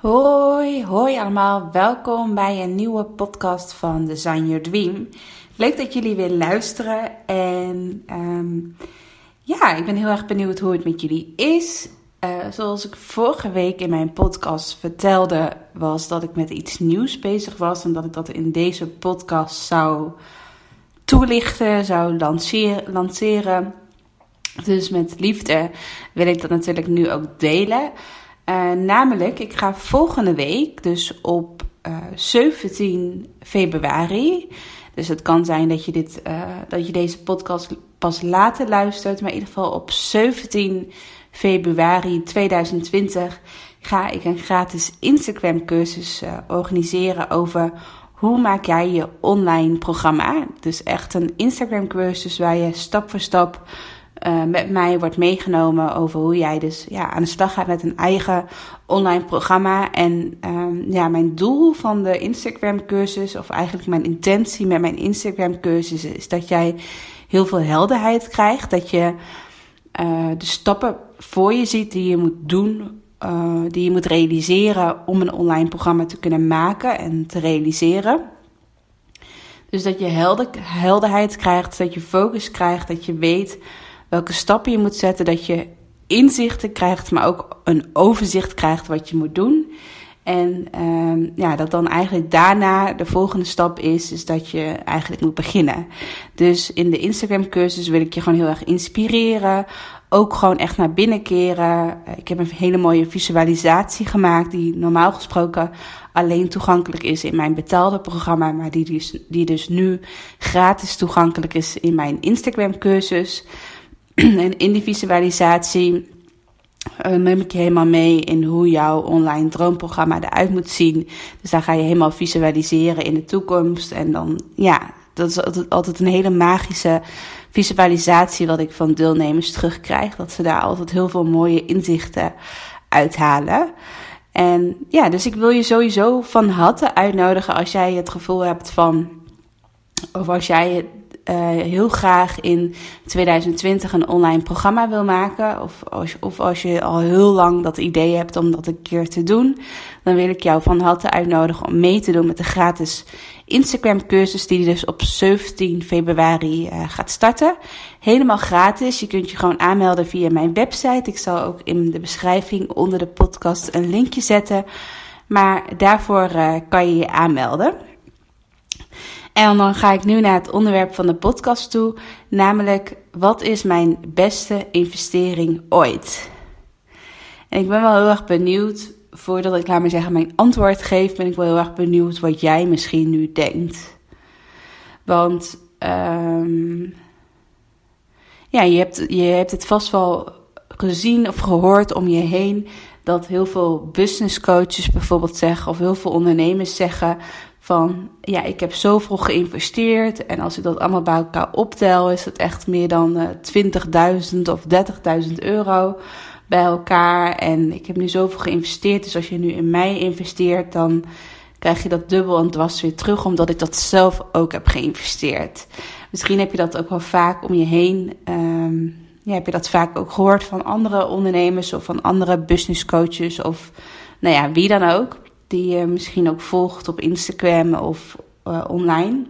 Hoi, hoi allemaal. Welkom bij een nieuwe podcast van Design Your Dream. Leuk dat jullie weer luisteren. En ehm, ja, ik ben heel erg benieuwd hoe het met jullie is. Uh, zoals ik vorige week in mijn podcast vertelde, was dat ik met iets nieuws bezig was en dat ik dat in deze podcast zou toelichten, zou lanceren. Dus met liefde wil ik dat natuurlijk nu ook delen. Uh, namelijk, ik ga volgende week, dus op uh, 17 februari. Dus het kan zijn dat je, dit, uh, dat je deze podcast pas later luistert, maar in ieder geval op 17 februari 2020 ga ik een gratis Instagram cursus organiseren over hoe maak jij je online programma. Dus echt een Instagram cursus waar je stap voor stap uh, met mij wordt meegenomen over hoe jij dus ja, aan de slag gaat met een eigen online programma. En um, ja, mijn doel van de Instagram cursus, of eigenlijk mijn intentie met mijn Instagram cursus, is dat jij heel veel helderheid krijgt. Dat je uh, de stappen voor je ziet die je moet doen, uh, die je moet realiseren om een online programma te kunnen maken en te realiseren. Dus dat je helder, helderheid krijgt, dat je focus krijgt, dat je weet welke stappen je moet zetten, dat je inzichten krijgt, maar ook een overzicht krijgt wat je moet doen. En um, ja, dat dan eigenlijk daarna de volgende stap is, is dat je eigenlijk moet beginnen. Dus in de Instagram cursus wil ik je gewoon heel erg inspireren. Ook gewoon echt naar binnen keren. Ik heb een hele mooie visualisatie gemaakt die normaal gesproken alleen toegankelijk is in mijn betaalde programma, maar die dus, die dus nu gratis toegankelijk is in mijn Instagram cursus. En in die visualisatie uh, neem ik je helemaal mee in hoe jouw online droomprogramma eruit moet zien. Dus daar ga je helemaal visualiseren in de toekomst. En dan, ja, dat is altijd, altijd een hele magische visualisatie wat ik van deelnemers terugkrijg. Dat ze daar altijd heel veel mooie inzichten uithalen. En ja, dus ik wil je sowieso van harte uitnodigen als jij het gevoel hebt van, of als jij uh, heel graag in 2020 een online programma wil maken, of als, of als je al heel lang dat idee hebt om dat een keer te doen, dan wil ik jou van harte uitnodigen om mee te doen met de gratis Instagram cursus die dus op 17 februari uh, gaat starten. Helemaal gratis. Je kunt je gewoon aanmelden via mijn website. Ik zal ook in de beschrijving onder de podcast een linkje zetten. Maar daarvoor uh, kan je je aanmelden. En dan ga ik nu naar het onderwerp van de podcast toe, namelijk wat is mijn beste investering ooit? En ik ben wel heel erg benieuwd, voordat ik laat maar zeggen mijn antwoord geef, ben ik wel heel erg benieuwd wat jij misschien nu denkt. Want um, ja, je hebt, je hebt het vast wel gezien of gehoord om je heen dat heel veel business coaches bijvoorbeeld zeggen, of heel veel ondernemers zeggen van ja, ik heb zoveel geïnvesteerd en als ik dat allemaal bij elkaar optel, is het echt meer dan uh, 20.000 of 30.000 euro bij elkaar. En ik heb nu zoveel geïnvesteerd, dus als je nu in mij investeert, dan krijg je dat dubbel en dwars weer terug, omdat ik dat zelf ook heb geïnvesteerd. Misschien heb je dat ook wel vaak om je heen. Ja, heb je dat vaak ook gehoord van andere ondernemers of van andere business coaches of nou ja, wie dan ook die je misschien ook volgt op Instagram of uh, online.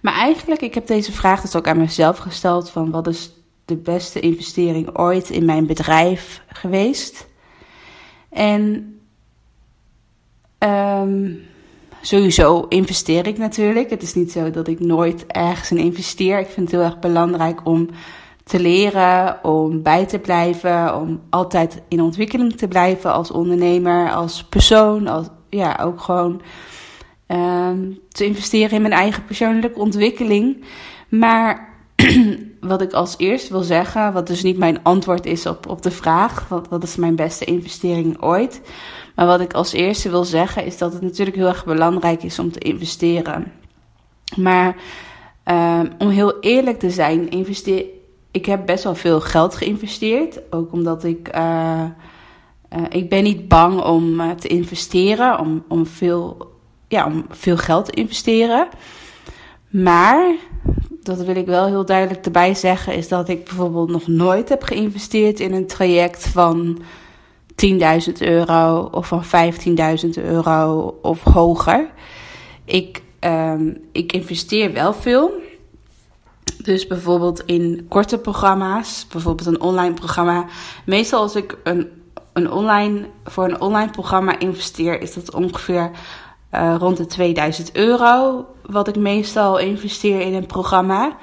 Maar eigenlijk, ik heb deze vraag dus ook aan mezelf gesteld: van wat is de beste investering ooit in mijn bedrijf geweest? En um, sowieso investeer ik natuurlijk. Het is niet zo dat ik nooit ergens in investeer. Ik vind het heel erg belangrijk om te leren, om bij te blijven, om altijd in ontwikkeling te blijven als ondernemer, als persoon, als, ja, ook gewoon um, te investeren in mijn eigen persoonlijke ontwikkeling. Maar wat ik als eerste wil zeggen, wat dus niet mijn antwoord is op, op de vraag, wat, wat is mijn beste investering ooit? Maar wat ik als eerste wil zeggen is dat het natuurlijk heel erg belangrijk is om te investeren. Maar um, om heel eerlijk te zijn, investeer, ik heb best wel veel geld geïnvesteerd. Ook omdat ik. Uh, uh, ik ben niet bang om uh, te investeren, om, om, veel, ja, om veel geld te investeren. Maar, dat wil ik wel heel duidelijk erbij zeggen, is dat ik bijvoorbeeld nog nooit heb geïnvesteerd in een traject van 10.000 euro of van 15.000 euro of hoger. Ik, um, ik investeer wel veel. Dus bijvoorbeeld in korte programma's, bijvoorbeeld een online programma. Meestal als ik een, een online, voor een online programma investeer, is dat ongeveer uh, rond de 2000 euro. Wat ik meestal investeer in een programma.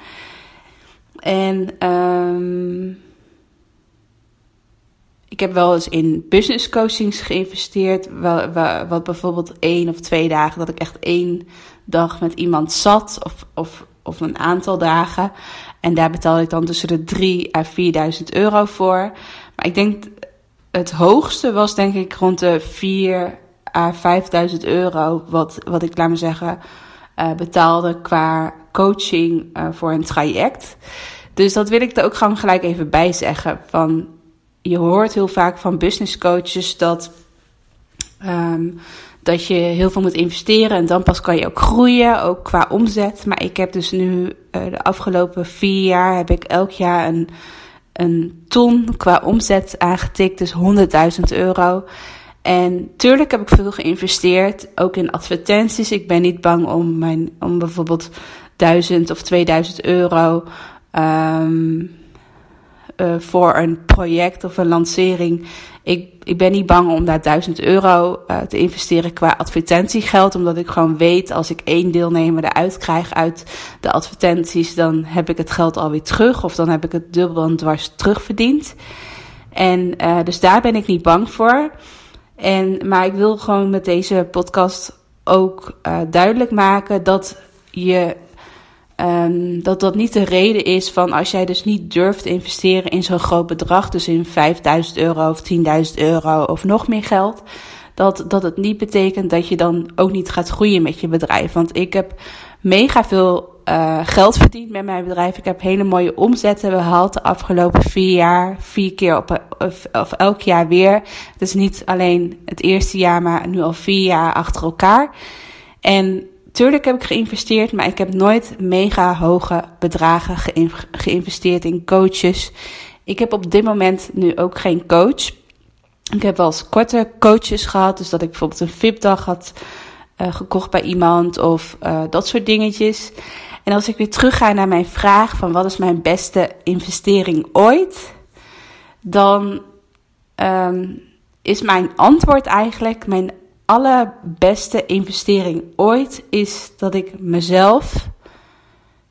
En um, ik heb wel eens in business coachings geïnvesteerd. Wat bijvoorbeeld één of twee dagen, dat ik echt één dag met iemand zat. Of, of, of een aantal dagen. En daar betaalde ik dan tussen de 3 à 4000 euro voor. Maar ik denk, het hoogste was denk ik rond de 4 à 5000 euro. Wat, wat ik, laat me zeggen, uh, betaalde qua coaching uh, voor een traject. Dus dat wil ik er ook gewoon gelijk even bij zeggen. Van je hoort heel vaak van business coaches dat, um, dat je heel veel moet investeren en dan pas kan je ook groeien, ook qua omzet. Maar ik heb dus nu uh, de afgelopen vier jaar heb ik elk jaar een, een ton qua omzet aangetikt, dus 100.000 euro. En tuurlijk heb ik veel geïnvesteerd, ook in advertenties. Ik ben niet bang om, mijn, om bijvoorbeeld 1000 of 2000 euro um, uh, voor een project of een lancering. Ik, ik ben niet bang om daar 1000 euro uh, te investeren qua advertentiegeld. Omdat ik gewoon weet als ik één deelnemer eruit krijg uit de advertenties, dan heb ik het geld alweer terug. Of dan heb ik het dubbel en dwars terugverdiend. En uh, dus daar ben ik niet bang voor. En, maar ik wil gewoon met deze podcast ook duidelijk maken dat je Um, dat dat niet de reden is van als jij dus niet durft te investeren in zo'n groot bedrag, dus in 5000 euro of 10.000 euro of nog meer geld, dat, dat het niet betekent dat je dan ook niet gaat groeien met je bedrijf. Want ik heb mega veel uh, geld verdiend met mijn bedrijf. Ik heb hele mooie omzetten behaald de afgelopen vier jaar. Vier keer op, of, of elk jaar weer. Is niet alleen het eerste jaar, maar nu al vier jaar achter elkaar. En Tuurlijk heb ik geïnvesteerd, maar ik heb nooit mega hoge bedragen geïnvesteerd in coaches. Ik heb op dit moment nu ook geen coach. Ik heb wel eens korte coaches gehad, dus dat ik bijvoorbeeld een VIP-dag had uh, gekocht bij iemand of uh, dat soort dingetjes. En als ik weer terug ga naar mijn vraag van wat is mijn beste investering ooit, dan um, is mijn antwoord eigenlijk, mijn allerbeste investering ooit is dat ik mezelf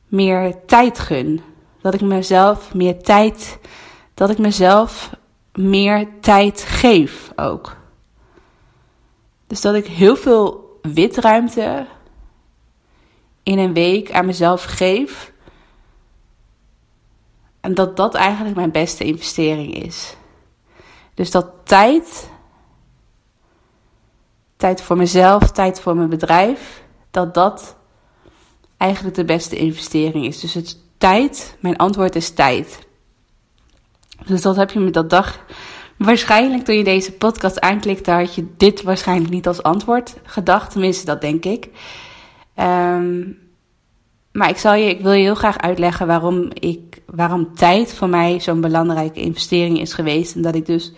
meer tijd gun. Dat ik mezelf meer tijd, dat ik mezelf meer tijd geef ook. Dus dat ik heel veel witruimte in een week aan mezelf geef. En dat dat eigenlijk mijn beste investering is. Dus dat tijd tijd voor mezelf, tijd voor mijn bedrijf, dat dat eigenlijk de beste investering is. Dus het tijd, mijn antwoord is tijd. Dus dat heb je met dat dag. Waarschijnlijk toen je deze podcast aanklikte, had je dit waarschijnlijk niet als antwoord gedacht. Tenminste, dat denk ik. Um, maar ik, zal je, ik wil je heel graag uitleggen waarom, ik, waarom tijd voor mij zo'n belangrijke investering is geweest. En dat ik dus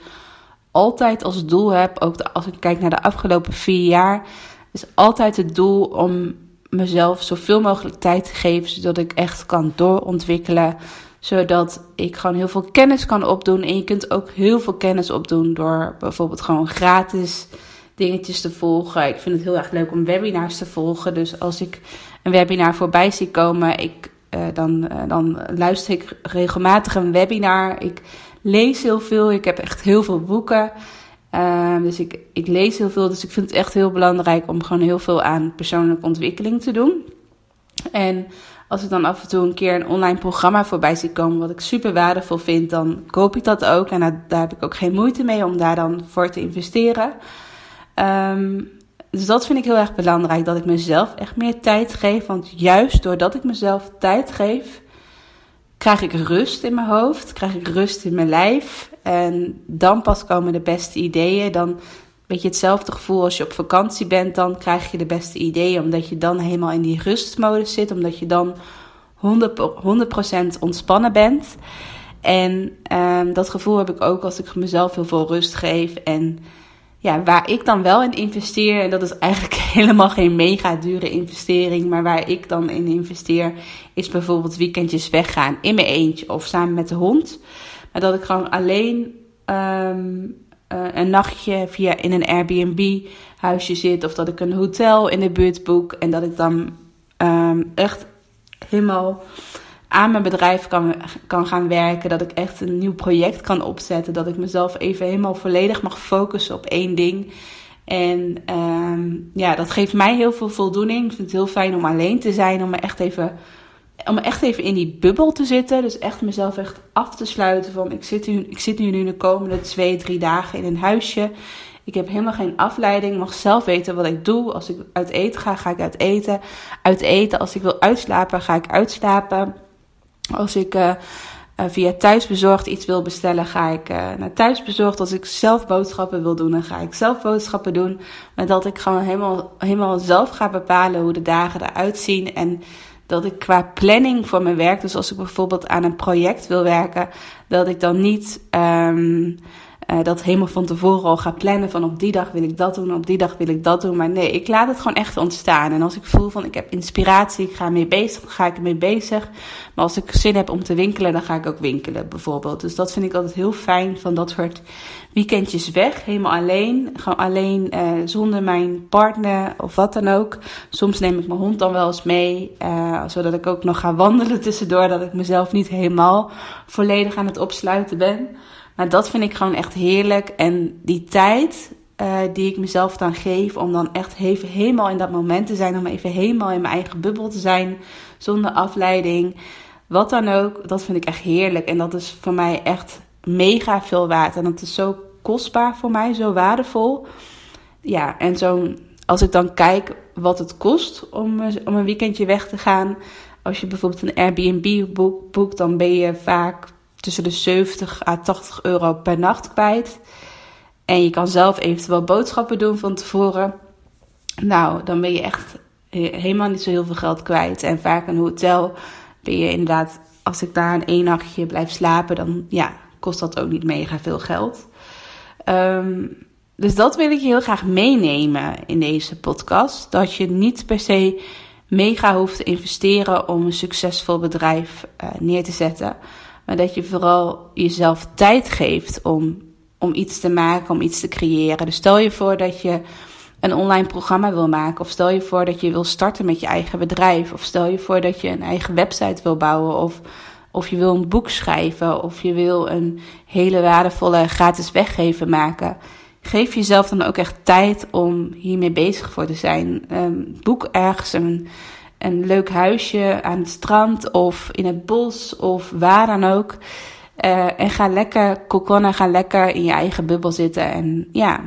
altijd als doel heb, ook als ik kijk naar de afgelopen vier jaar, is altijd het doel om mezelf zoveel mogelijk tijd te geven, zodat ik echt kan doorontwikkelen. Zodat ik gewoon heel veel kennis kan opdoen. En je kunt ook heel veel kennis opdoen door bijvoorbeeld gewoon gratis dingetjes te volgen. Ik vind het heel erg leuk om webinars te volgen. Dus als ik een webinar voorbij zie komen, ik, uh, dan, uh, dan luister ik regelmatig een webinar. Ik lees heel veel. Ik heb echt heel veel boeken. Uh, dus ik, ik lees heel veel. Dus ik vind het echt heel belangrijk om gewoon heel veel aan persoonlijke ontwikkeling te doen. En Als ik dan af en toe een keer een online programma voorbij zie komen, wat ik super waardevol vind, dan koop ik dat ook. En daar, heb ik ook geen moeite mee om daar dan voor te investeren. Ehm, dus dat vind ik heel erg belangrijk, dat ik mezelf echt meer tijd geef. Want juist doordat ik mezelf tijd geef, krijg ik rust in mijn hoofd, krijg ik rust in mijn lijf. En dan pas komen de beste ideeën. Dan weet je hetzelfde gevoel als je op vakantie bent, dan krijg je de beste ideeën. Omdat je dan helemaal in die rustmodus zit, omdat je dan 100%, ontspannen bent. En um, dat gevoel heb ik ook als ik mezelf heel veel rust geef. En ja, waar ik dan wel in investeer, en dat is eigenlijk helemaal geen mega dure investering, maar waar ik dan in investeer, is bijvoorbeeld weekendjes weggaan in mijn eentje of samen met de hond. Maar dat ik gewoon alleen um, een nachtje via in een Airbnb huisje zit, of dat ik een hotel in de buurt boek en dat ik dan um, echt helemaal aan mijn bedrijf kan, kan gaan werken. Dat ik echt een nieuw project kan opzetten. Dat ik mezelf even helemaal volledig mag focussen op één ding. En um, ja, dat geeft mij heel veel voldoening. Ik vind het heel fijn om alleen te zijn. Om me echt even, om echt even in die bubbel te zitten. Dus echt mezelf echt af te sluiten. Van ik zit, nu, ik zit nu, nu de komende twee, drie dagen in een huisje. Ik heb helemaal geen afleiding. Ik mag zelf weten wat ik doe. Als ik uit eten ga, ga ik uit eten. Uit eten. Als ik wil uitslapen, ga ik uitslapen. Als ik uh, via thuisbezorgd iets wil bestellen, ga ik uh, naar thuisbezorgd. Als ik zelf boodschappen wil doen, dan ga ik zelf boodschappen doen. Maar dat ik gewoon helemaal, helemaal zelf ga bepalen hoe de dagen eruit zien. En dat ik qua planning voor mijn werk, dus als ik bijvoorbeeld aan een project wil werken, dat ik dan niet. Um, uh, dat helemaal van tevoren al ga plannen van op die dag wil ik dat doen, op die dag wil ik dat doen. Maar nee, ik laat het gewoon echt ontstaan. En als ik voel van ik heb inspiratie, ik ga ermee bezig, ga ik ermee bezig. Maar als ik zin heb om te winkelen, dan ga ik ook winkelen bijvoorbeeld. Dus dat vind ik altijd heel fijn van dat soort weekendjes weg, helemaal alleen. Gewoon alleen uh, zonder mijn partner of wat dan ook. Soms neem ik mijn hond dan wel eens mee, uh, zodat ik ook nog ga wandelen tussendoor, dat ik mezelf niet helemaal volledig aan het opsluiten ben. Maar dat vind ik gewoon echt heerlijk. En die tijd uh, die ik mezelf dan geef om dan echt even helemaal in dat moment te zijn. Om even helemaal in mijn eigen bubbel te zijn. Zonder afleiding. Wat dan ook. Dat vind ik echt heerlijk. En dat is voor mij echt mega veel waard. En dat is zo kostbaar voor mij. Zo waardevol. Ja, en zo als ik dan kijk wat het kost om, om een weekendje weg te gaan. Als je bijvoorbeeld een Airbnb boekt, dan ben je vaak tussen de 70 à 80 euro per nacht kwijt. En je kan zelf eventueel boodschappen doen van tevoren. Nou, dan ben je echt helemaal niet zo heel veel geld kwijt. En vaak een hotel ben je inderdaad, als ik daar een één nachtje blijf slapen, dan ja, kost dat ook niet mega veel geld. Um, dus dat wil ik je heel graag meenemen in deze podcast. Dat je niet per se mega hoeft te investeren om een succesvol bedrijf uh, neer te zetten. Maar dat je vooral jezelf tijd geeft om, om iets te maken, om iets te creëren. Dus stel je voor dat je een online programma wil maken. Of stel je voor dat je wil starten met je eigen bedrijf. Of stel je voor dat je een eigen website wil bouwen. Of, of je wil een boek schrijven. Of je wil een hele waardevolle gratis weggeven maken. Geef jezelf dan ook echt tijd om hiermee bezig voor te zijn. Um, boek ergens een een leuk huisje aan het strand of in het bos of waar dan ook. Uh, en ga lekker kokonnen, ga lekker in je eigen bubbel zitten. En ja,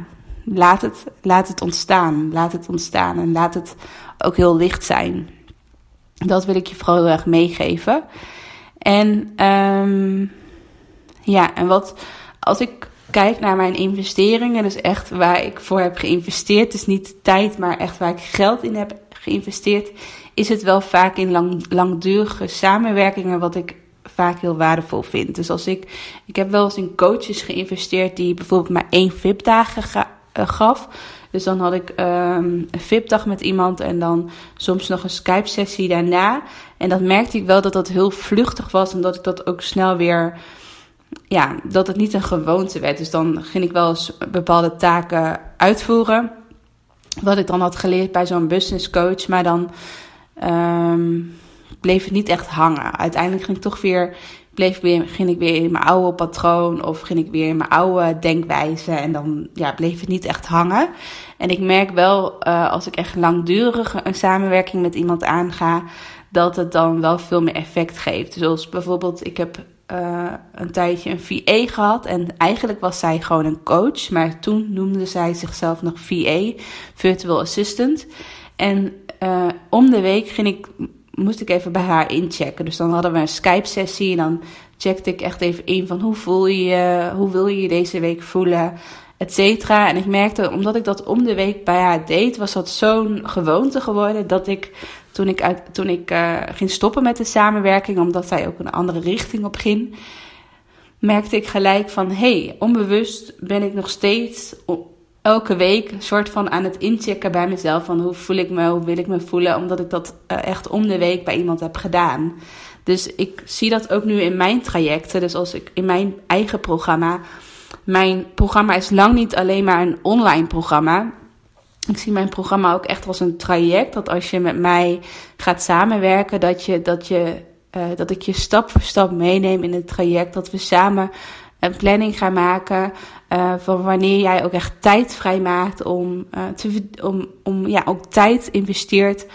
laat het, laat het ontstaan. Laat het ontstaan en laat het ook heel licht zijn. Dat wil ik je vooral heel erg meegeven. En um, ja, en wat als ik kijk naar mijn investeringen, dus echt waar ik voor heb geïnvesteerd, is niet tijd, maar echt waar ik geld in heb geïnvesteerd, is het wel vaak in lang, langdurige samenwerkingen wat ik vaak heel waardevol vind. Dus als ik, ik heb wel eens in coaches geïnvesteerd die bijvoorbeeld maar één VIP-dagen eh, gaf. Dus dan had ik um, een VIP-dag met iemand en dan soms nog een Skype-sessie daarna. En dat merkte ik wel dat dat heel vluchtig was en dat ik dat ook snel weer, ja, dat het niet een gewoonte werd. Dus dan ging ik wel eens bepaalde taken uitvoeren. Wat ik dan had geleerd bij zo'n business coach. Maar dan um, bleef het niet echt hangen. Uiteindelijk ging ik toch weer, bleef weer, ik weer in mijn oude patroon of ging ik weer in mijn oude denkwijze en dan ja, bleef het niet echt hangen. En ik merk wel, uh, als ik echt langdurig een samenwerking met iemand aanga, dat het dan wel veel meer effect geeft. Zoals bijvoorbeeld, ik heb uh, een tijdje een VA gehad. En eigenlijk was zij gewoon een coach. Maar toen noemde zij zichzelf nog VA, Virtual Assistant. En uh, om de week ging ik, moest ik even bij haar inchecken. Dus dan hadden we een Skype-sessie. En dan checkte ik echt even in van hoe voel je je, hoe wil je je deze week voelen, et. En ik merkte, omdat ik dat om de week bij haar deed, was dat zo'n gewoonte geworden dat ik toen ik, toen ik uh, ging stoppen met de samenwerking, omdat zij ook een andere richting op ging, merkte ik gelijk van hey, onbewust ben ik nog steeds elke week soort van aan het inchecken bij mezelf van hoe voel ik me, hoe wil ik me voelen, omdat ik dat uh, echt om de week bij iemand heb gedaan. Dus ik zie dat ook nu in mijn trajecten. Dus als ik in mijn eigen programma. Mijn programma is lang niet alleen maar een online programma. Ik zie mijn programma ook echt als een traject. Dat als je met mij gaat samenwerken, dat, je, dat, je, uh, dat ik je stap voor stap meeneem in het traject. Dat we samen een planning gaan maken. Uh, van wanneer jij ook echt tijd vrijmaakt om, uh, te, om, om ja, ook tijd investeert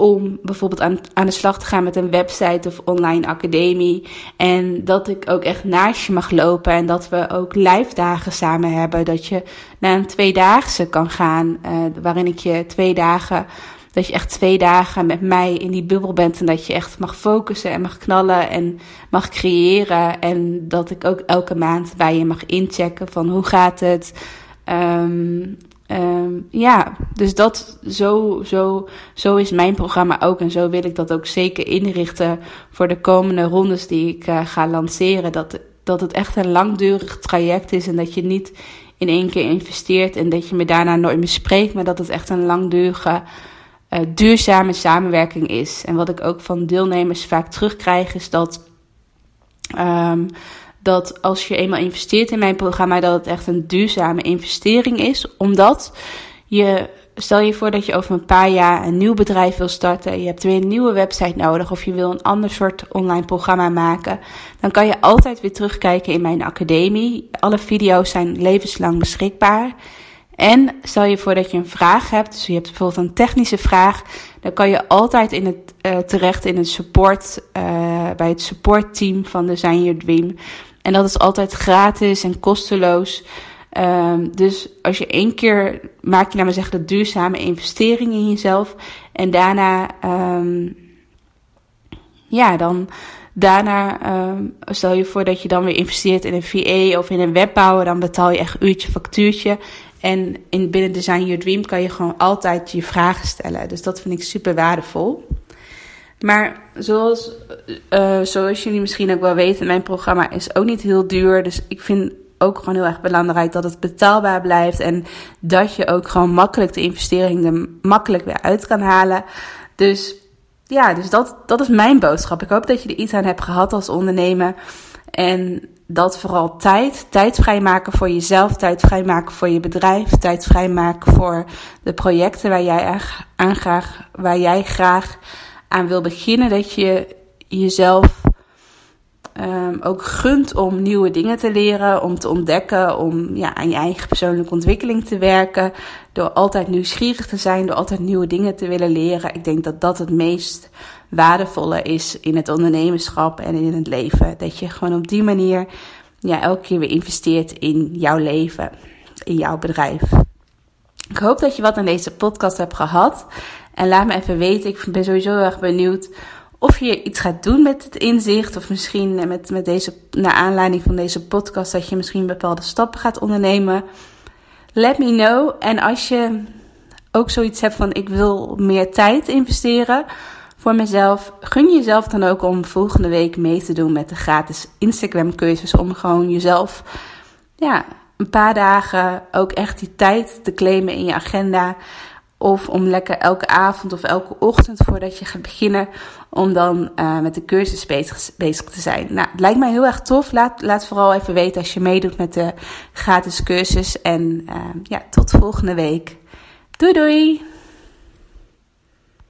om bijvoorbeeld aan, aan de slag te gaan met een website of online academie. En dat ik ook echt naast je mag lopen en dat we ook live dagen samen hebben. Dat je naar een tweedaagse kan gaan, uh, waarin ik je twee dagen, dat je echt twee dagen met mij in die bubbel bent. En dat je echt mag focussen en mag knallen en mag creëren. En dat ik ook elke maand bij je mag inchecken van hoe gaat het. Um, ja, dus dat, zo, zo, zo is mijn programma ook. En zo wil ik dat ook zeker inrichten voor de komende rondes die ik uh, ga lanceren. Dat, dat het echt een langdurig traject is en dat je niet in één keer investeert en dat je me daarna nooit meer spreekt, maar dat het echt een langdurige, uh, duurzame samenwerking is. En wat ik ook van deelnemers vaak terugkrijg, is dat. Um, dat als je eenmaal investeert in mijn programma, dat het echt een duurzame investering is. Omdat je, stel je voor dat je over een paar jaar een nieuw bedrijf wil starten. Je hebt weer een nieuwe website nodig of je wil een ander soort online programma maken. Dan kan je altijd weer terugkijken in mijn academie. Alle video's zijn levenslang beschikbaar. En stel je voor dat je een vraag hebt, dus je hebt bijvoorbeeld een technische vraag, dan kan je altijd in het, uh, terecht in het support, uh, bij het supportteam van Design Your Dream. En dat is altijd gratis en kosteloos. Um, dus als je één keer maak je, naar maar zeggen, de duurzame investering in jezelf. En daarna, um, ja, dan daarna um, stel je voor dat je dan weer investeert in een VA of in een webbouwer. Dan betaal je echt uurtje factuurtje. En in binnen Design Your Dream kan je gewoon altijd je vragen stellen. Dus dat vind ik super waardevol. Maar zoals, uh, zoals jullie misschien ook wel weten, mijn programma is ook niet heel duur. Dus ik vind ook gewoon heel erg belangrijk dat het betaalbaar blijft. En dat je ook gewoon makkelijk de investering er makkelijk weer uit kan halen. Dus ja, dus dat, dat is mijn boodschap. Ik hoop dat je er iets aan hebt gehad als ondernemer. En dat vooral tijd, tijd vrijmaken voor jezelf, tijd vrijmaken voor je bedrijf, tijd vrijmaken voor de projecten waar jij aan graag, waar jij graag aan wil beginnen. Dat je jezelf um, ook gunt om nieuwe dingen te leren, om te ontdekken, om ja, aan je eigen persoonlijke ontwikkeling te werken. Door altijd nieuwsgierig te zijn, door altijd nieuwe dingen te willen leren. Ik denk dat dat het meest waardevolle is in het ondernemerschap en in het leven. Dat je gewoon op die manier ja, elke keer weer investeert in jouw leven, in jouw bedrijf. Ik hoop dat je wat aan deze podcast hebt gehad. En laat me even weten. Ik ben sowieso heel erg benieuwd of je iets gaat doen met het inzicht. Of misschien met, met deze, naar aanleiding van deze podcast, dat je misschien bepaalde stappen gaat ondernemen. Let me know. En als je ook zoiets hebt van ik wil meer tijd investeren voor mezelf, gun jezelf dan ook om volgende week mee te doen met de gratis Instagram cursus. Om gewoon jezelf ja, een paar dagen ook echt die tijd te claimen in je agenda. Of om lekker elke avond of elke ochtend voordat je gaat beginnen, om dan uh, met de cursus bezig, bezig, te zijn. Nou, het lijkt mij heel erg tof. Laat, laat vooral even weten als je meedoet met de gratis cursus. En uh, ja, tot volgende week. Doei doei!